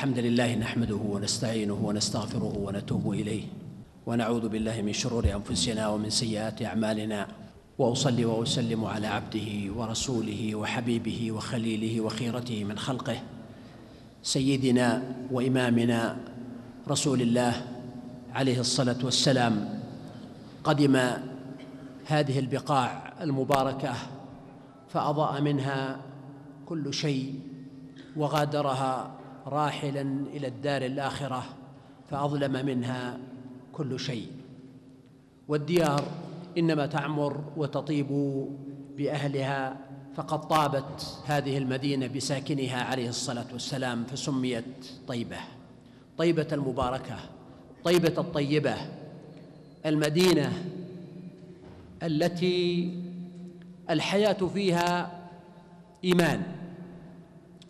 الحمد لله نحمده ونستعينه ونستغفره ونتوب إليه. ونعوذ بالله من شرور أنفسنا ومن سيئات أعمالنا. وأصلي وأسلم على عبده ورسوله وحبيبه وخليله وخيرته من خلقه. سيدنا وإمامنا رسول الله عليه الصلاة والسلام قدم هذه البقاع المباركة فأضاء منها كل شيء وغادرها راحلا إلى الدار الآخرة فأظلم منها كل شيء. والديار إنما تعمر وتطيب بأهلها فقد طابت هذه المدينة بساكنها عليه الصلاة والسلام فسميت طيبة. طيبة المباركة طيبة الطيبة. المدينة التي الحياة فيها إيمان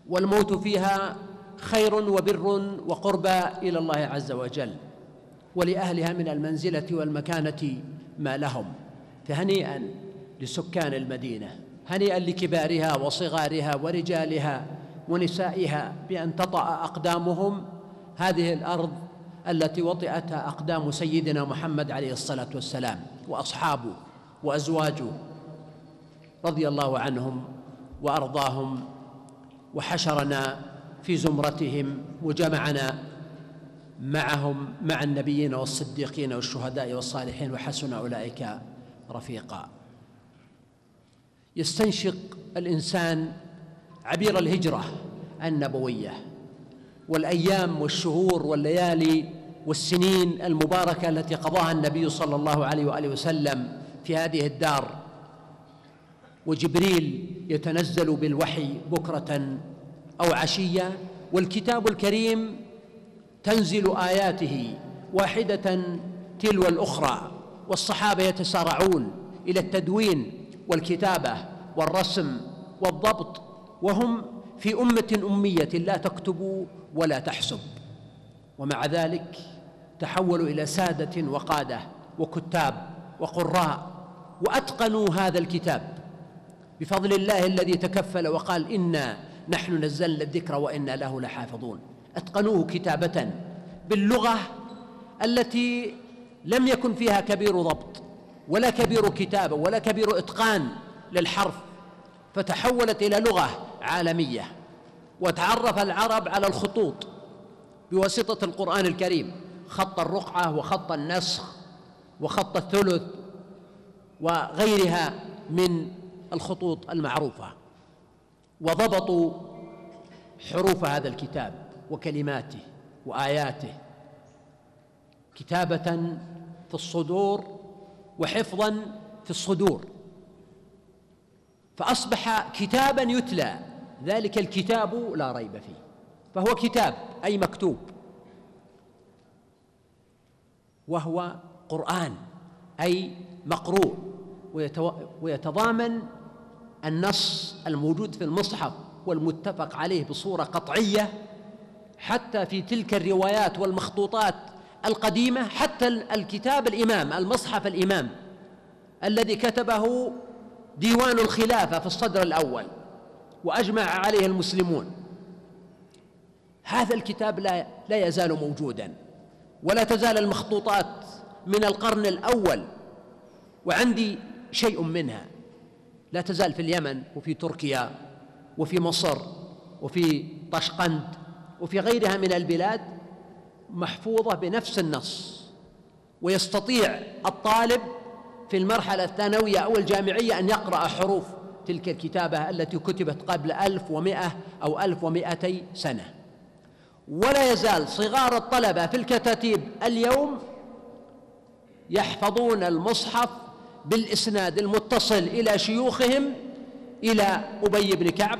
والموت فيها خير وبر وقربى إلى الله عز وجل ولأهلها من المنزلة والمكانة ما لهم فهنيئا لسكان المدينة هنيئا لكبارها وصغارها ورجالها ونسائها بأن تطأ أقدامهم. هذه الأرض التي وطئتها أقدام سيدنا محمد عليه الصلاة والسلام وأصحابه وأزواجه رضي الله عنهم وأرضاهم وحشرنا في زمرتهم وجمعنا معهم مع النبيين والصديقين والشهداء والصالحين وحسن أولئك رفيقا. يستنشق الإنسان عبير الهجرة النبوية والأيام والشهور والليالي والسنين المباركة التي قضاها النبي صلى الله عليه وآله وسلم في هذه الدار. وجبريل يتنزل بالوحي بكرة أو عشية والكتاب الكريم تنزل آياته واحدة تلو الأخرى والصحابة يتسارعون إلى التدوين والكتابة والرسم والضبط وهم في أمة أمية لا تكتب ولا تحسب. ومع ذلك تحولوا إلى سادة وقادة وكتاب وقراء وأتقنوا هذا الكتاب بفضل الله الذي تكفل وقال إنا نحن نزلنا الذكر وإنا له لحافظون. أتقنوه كتابة باللغة التي لم يكن فيها كبير ضبط ولا كبير كتابة ولا كبير إتقان للحرف فتحولت إلى لغة عالمية. وتعرف العرب على الخطوط بواسطة القرآن الكريم. خط الرقعة وخط النسخ وخط الثلث وغيرها من الخطوط المعروفة. وضبطوا حروف هذا الكتاب وكلماته وآياته كتابة في الصدور وحفظا في الصدور. فأصبح كتابا يتلى ذلك الكتاب لا ريب فيه فهو كتاب أي مكتوب وهو قرآن أي مقروء ويتضامن النص الموجود في المصحف والمتفق عليه بصورة قطعية حتى في تلك الروايات والمخطوطات القديمة حتى الكتاب الإمام المصحف الإمام الذي كتبه ديوان الخلافة في الصدر الأول وأجمع عليه المسلمون. هذا الكتاب لا لا يزال موجودا ولا تزال المخطوطات من القرن الأول وعندي شيء منها. لا تزال في اليمن وفي تركيا وفي مصر وفي طشقند وفي غيرها من البلاد محفوظة بنفس النص ويستطيع الطالب في المرحلة الثانوية أو الجامعية أن يقرأ حروف تلك الكتابة التي كتبت قبل ألف ومائة أو ألف ومائتي سنة. ولا يزال صغار الطلبة في الكتاتيب اليوم يحفظون المصحف بالإسناد المتصل إلى شيوخهم إلى أبي بن كعب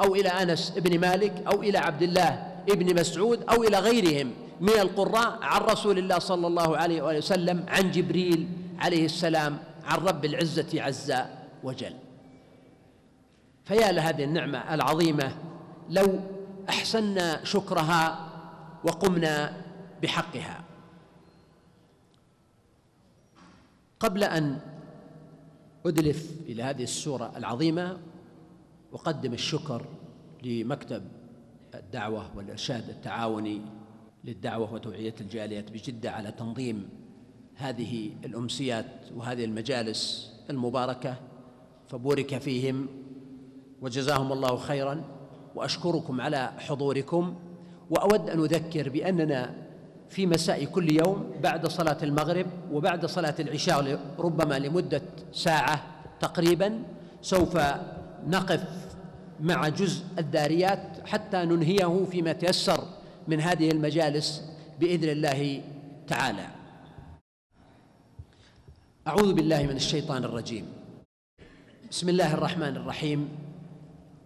أو إلى أنس بن مالك أو إلى عبد الله بن مسعود أو إلى غيرهم من القراء عن رسول الله صلى الله عليه وآله وسلم عن جبريل عليه السلام عن رب العزة عز وجل. فيا لهذه النعمة العظيمة لو أحسنا شكرها وقمنا بحقها. قبل أن أدلف إلى هذه السورة العظيمة أقدم الشكر لمكتب الدعوة والإرشاد التعاوني للدعوة وتوعية الجاليات بجدة على تنظيم هذه الأمسيات وهذه المجالس المباركة فبورك فيهم وجزاهم الله خيرا وأشكركم على حضوركم وأود أن أذكر بأننا في مساء كل يوم بعد صلاة المغرب وبعد صلاة العشاء ربما لمدة ساعة تقريبا سوف نقف مع جزء الداريات حتى ننهيه فيما تيسر من هذه المجالس بإذن الله تعالى. أعوذ بالله من الشيطان الرجيم. بسم الله الرحمن الرحيم.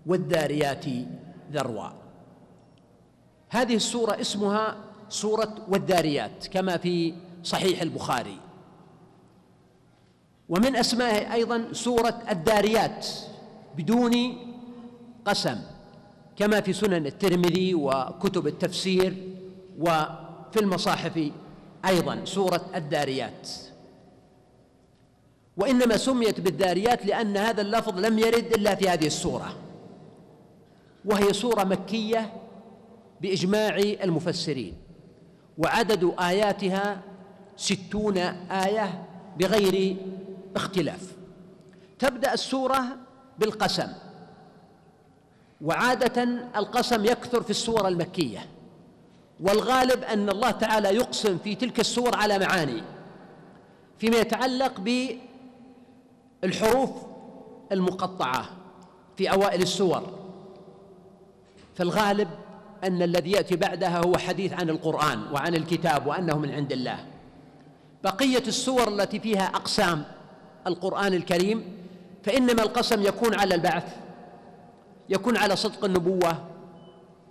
والذاريات ذروا. هذه السورة اسمها سوره والذاريات كما في صحيح البخاري. ومن أسمائه أيضا سوره الداريات بدون قسم كما في سنن الترمذي وكتب التفسير وفي المصاحف أيضا سوره الداريات. وإنما سميت بالداريات لأن هذا اللفظ لم يرد إلا في هذه السوره وهي سوره مكية بإجماع المفسرين. وعدد آياتها ستون آية بغير اختلاف. تبدأ السورة بالقسم. وعادة القسم يكثر في السور المكية. والغالب أن الله تعالى يقسم في تلك السور على معاني. فيما يتعلق بالحروف المقطعة في أوائل السور. فالغالب أن الذي يأتي بعدها هو حديث عن القرآن وعن الكتاب وأنه من عند الله. بقية السور التي فيها أقسام القرآن الكريم فإنما القسم يكون على البعث يكون على صدق النبوة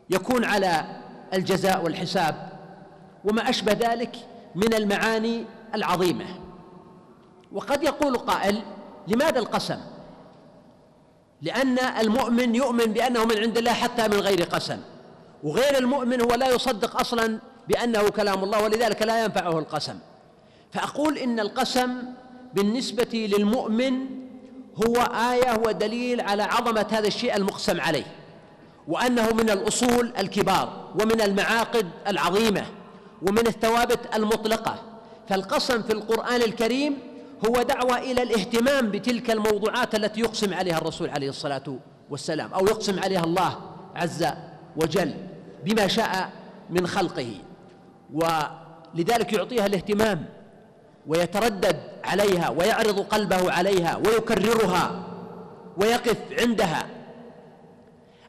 يكون على الجزاء والحساب وما أشبه ذلك من المعاني العظيمة. وقد يقول قائل لماذا القسم؟ لأن المؤمن يؤمن بأنه من عند الله حتى من غير قسم. وغير المؤمن هو لا يصدق أصلا بأنه كلام الله ولذلك لا ينفعه القسم. فأقول إن القسم بالنسبة للمؤمن هو آية ودليل على عظمة هذا الشيء المقسم عليه وأنه من الأصول الكبار ومن المعاقد العظيمة ومن الثوابت المطلقة. فالقسم في القرآن الكريم هو دعوة إلى الاهتمام بتلك الموضوعات التي يقسم عليها الرسول عليه الصلاة والسلام أو يقسم عليها الله عز وجل. بما شاء من خلقه ولذلك يعطيها الاهتمام ويتردد عليها ويعرض قلبه عليها ويكررها ويقف عندها.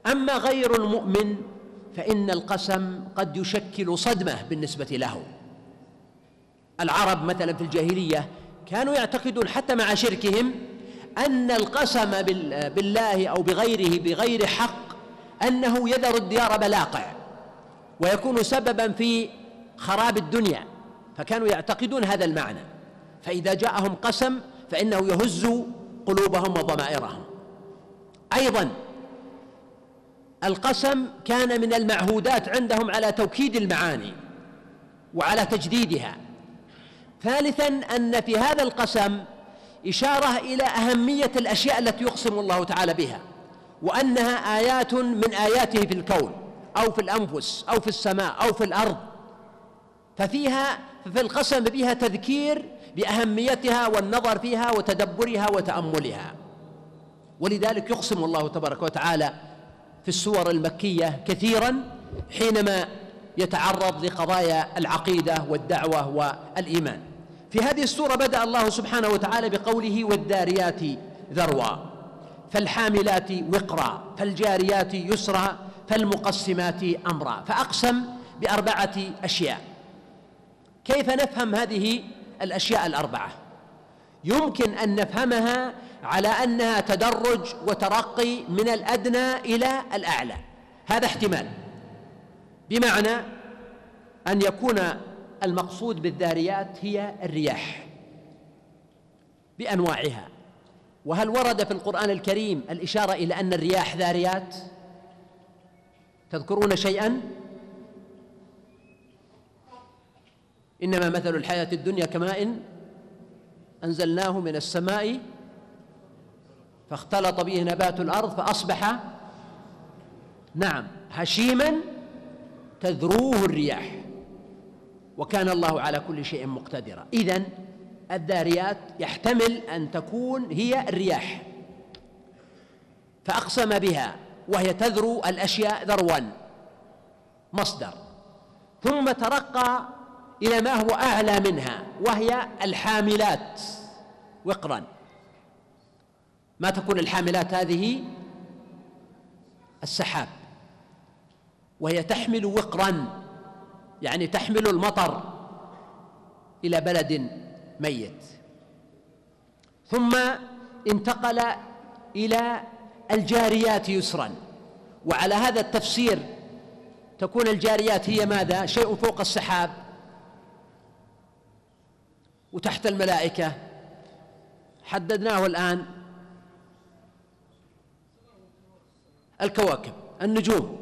أما غير المؤمن فإن القسم قد يشكل صدمة بالنسبة له. العرب مثلا في الجاهلية كانوا يعتقدون حتى مع شركهم أن القسم بالله أو بغيره بغير حق أنه يذر الديار بلاقع. ويكون سببا في خراب الدنيا فكانوا يعتقدون هذا المعنى. فإذا جاءهم قسم فإنه يهز قلوبهم وضمائرهم. أيضا القسم كان من المعهودات عندهم على توكيد المعاني وعلى تجديدها. ثالثا أن في هذا القسم إشارة إلى أهمية الأشياء التي يقسم الله تعالى بها وأنها آيات من آياته في الكون. أو في الأنفس أو في السماء أو في الأرض. ففيها ففي القسم بها تذكير بأهميتها والنظر فيها وتدبرها وتأملها. ولذلك يقسم الله تبارك وتعالى في السور المكية كثيرا حينما يتعرض لقضايا العقيدة والدعوة والإيمان. في هذه السورة بدأ الله سبحانه وتعالى بقوله والداريات ذروا فالحاملات وقرا فالجاريات يسرا فالمقسمات أمرا فأقسم بأربعة أشياء. كيف نفهم هذه الأشياء الأربعة؟ يمكن أن نفهمها على أنها تدرج وترقي من الأدنى إلى الأعلى. هذا احتمال. بمعنى أن يكون المقصود بالذاريات هي الرياح بأنواعها. وهل ورد في القرآن الكريم الإشارة إلى أن الرياح ذاريات؟ تذكرون شيئا؟ إنما مثل الحياة الدنيا كماء أنزلناه من السماء فاختلط به نبات الأرض فأصبح نعم هشيما تذروه الرياح وكان الله على كل شيء مقتدرا. إذن الذاريات يحتمل أن تكون هي الرياح. فأقسم بها وهي تذرو الأشياء ذروا مصدر. ثم ترقى إلى ما هو أعلى منها وهي الحاملات وقرا. ما تكون الحاملات هذه؟ السحاب. وهي تحمل وقرا يعني تحمل المطر إلى بلد ميت. ثم انتقل إلى الجاريات يسرا. وعلى هذا التفسير تكون الجاريات هي ماذا؟ شيء فوق السحاب. وتحت الملائكة. حددناه الآن. الكواكب. النجوم.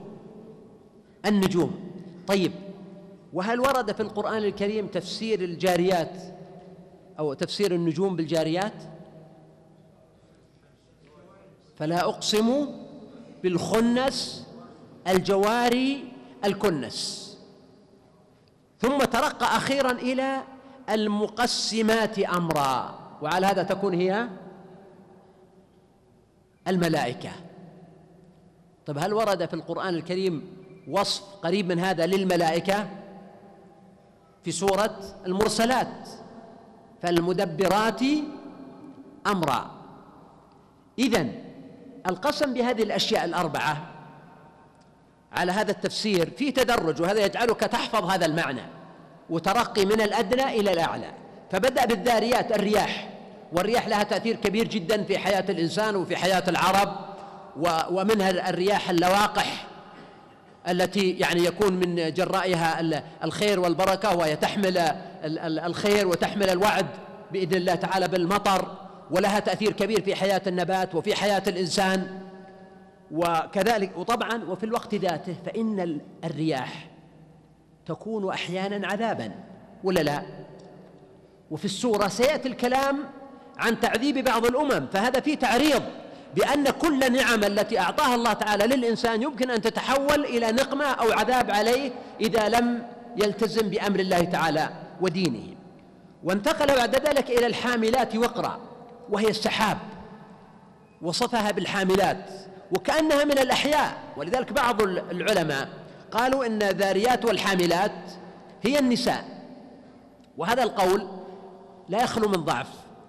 النجوم. طيب. وهل ورد في القرآن الكريم تفسير الجاريات أو تفسير النجوم بالجاريات؟ فلا أقسم بالخنس الجواري الكنس. ثم ترقى أخيرا إلى المقسمات امرا وعلى هذا تكون هي الملائكة. طيب هل ورد في القرآن الكريم وصف قريب من هذا للملائكة في سورة المرسلات؟ فالمدبرات امرا. إذن القسم بهذه الأشياء الأربعة على هذا التفسير في تدرج وهذا يجعلك تحفظ هذا المعنى وترقي من الأدنى إلى الأعلى. فبدأ بالذاريات الرياح. والرياح لها تأثير كبير جدا في حياة الإنسان وفي حياة العرب ومنها الرياح اللواقح التي يعني يكون من جرائها الخير والبركة وهي تحمل الخير وتحمل الوعد بإذن الله تعالى بالمطر. ولها تأثير كبير في حياة النبات وفي حياة الإنسان. وكذلك وطبعا وفي الوقت ذاته فإن الرياح تكون أحيانا عذابا ولا لا؟ وفي السورة سيأتي الكلام عن تعذيب بعض الأمم فهذا فيه تعريض بأن كل نعم التي أعطاها الله تعالى للإنسان يمكن أن تتحول إلى نقمة أو عذاب عليه إذا لم يلتزم بأمر الله تعالى ودينه. وانتقل بعد ذلك إلى الحاملات وقرا. وهي السحاب وصفها بالحاملات وكأنها من الأحياء. ولذلك بعض العلماء قالوا إن الذاريات والحاملات هي النساء. وهذا القول لا يخلو من ضعف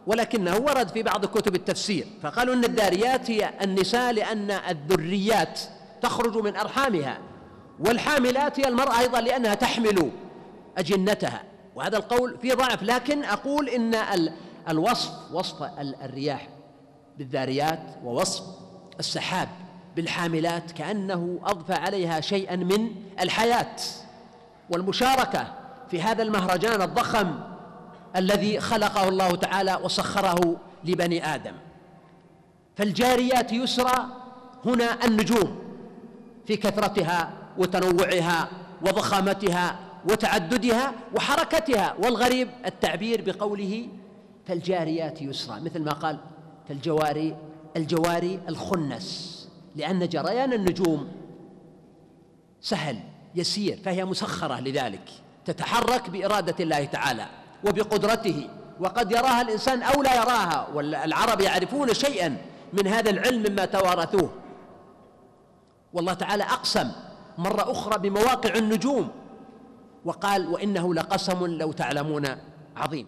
ولكنه ورد في بعض كتب التفسير. فقالوا إن الذاريات هي النساء لأن الذريات تخرج من أرحامها والحاملات هي المرأة أيضا لأنها تحمل أجنتها. وهذا القول فيه ضعف لكن أقول إن الوصف وصف الرياح بالذاريات ووصف السحاب بالحاملات كأنه أضفى عليها شيئا من الحياة. والمشاركة في هذا المهرجان الضخم الذي خلقه الله تعالى وسخره لبني آدم. فالجاريات يسرى هنا النجوم في كثرتها وتنوعها وضخامتها وتعددها وحركتها والغريب التعبير بقوله فالجاريات يسرى مثل ما قال فالجواري الجواري الخنس لأن جريان النجوم سهل يسير فهي مسخرة لذلك تتحرك بإرادة الله تعالى وبقدرته وقد يراها الإنسان أو لا يراها والعرب يعرفون شيئا من هذا العلم مما توارثوه. والله تعالى أقسم مرة أخرى بمواقع النجوم وقال وإنه لقسم لو تعلمون عظيم.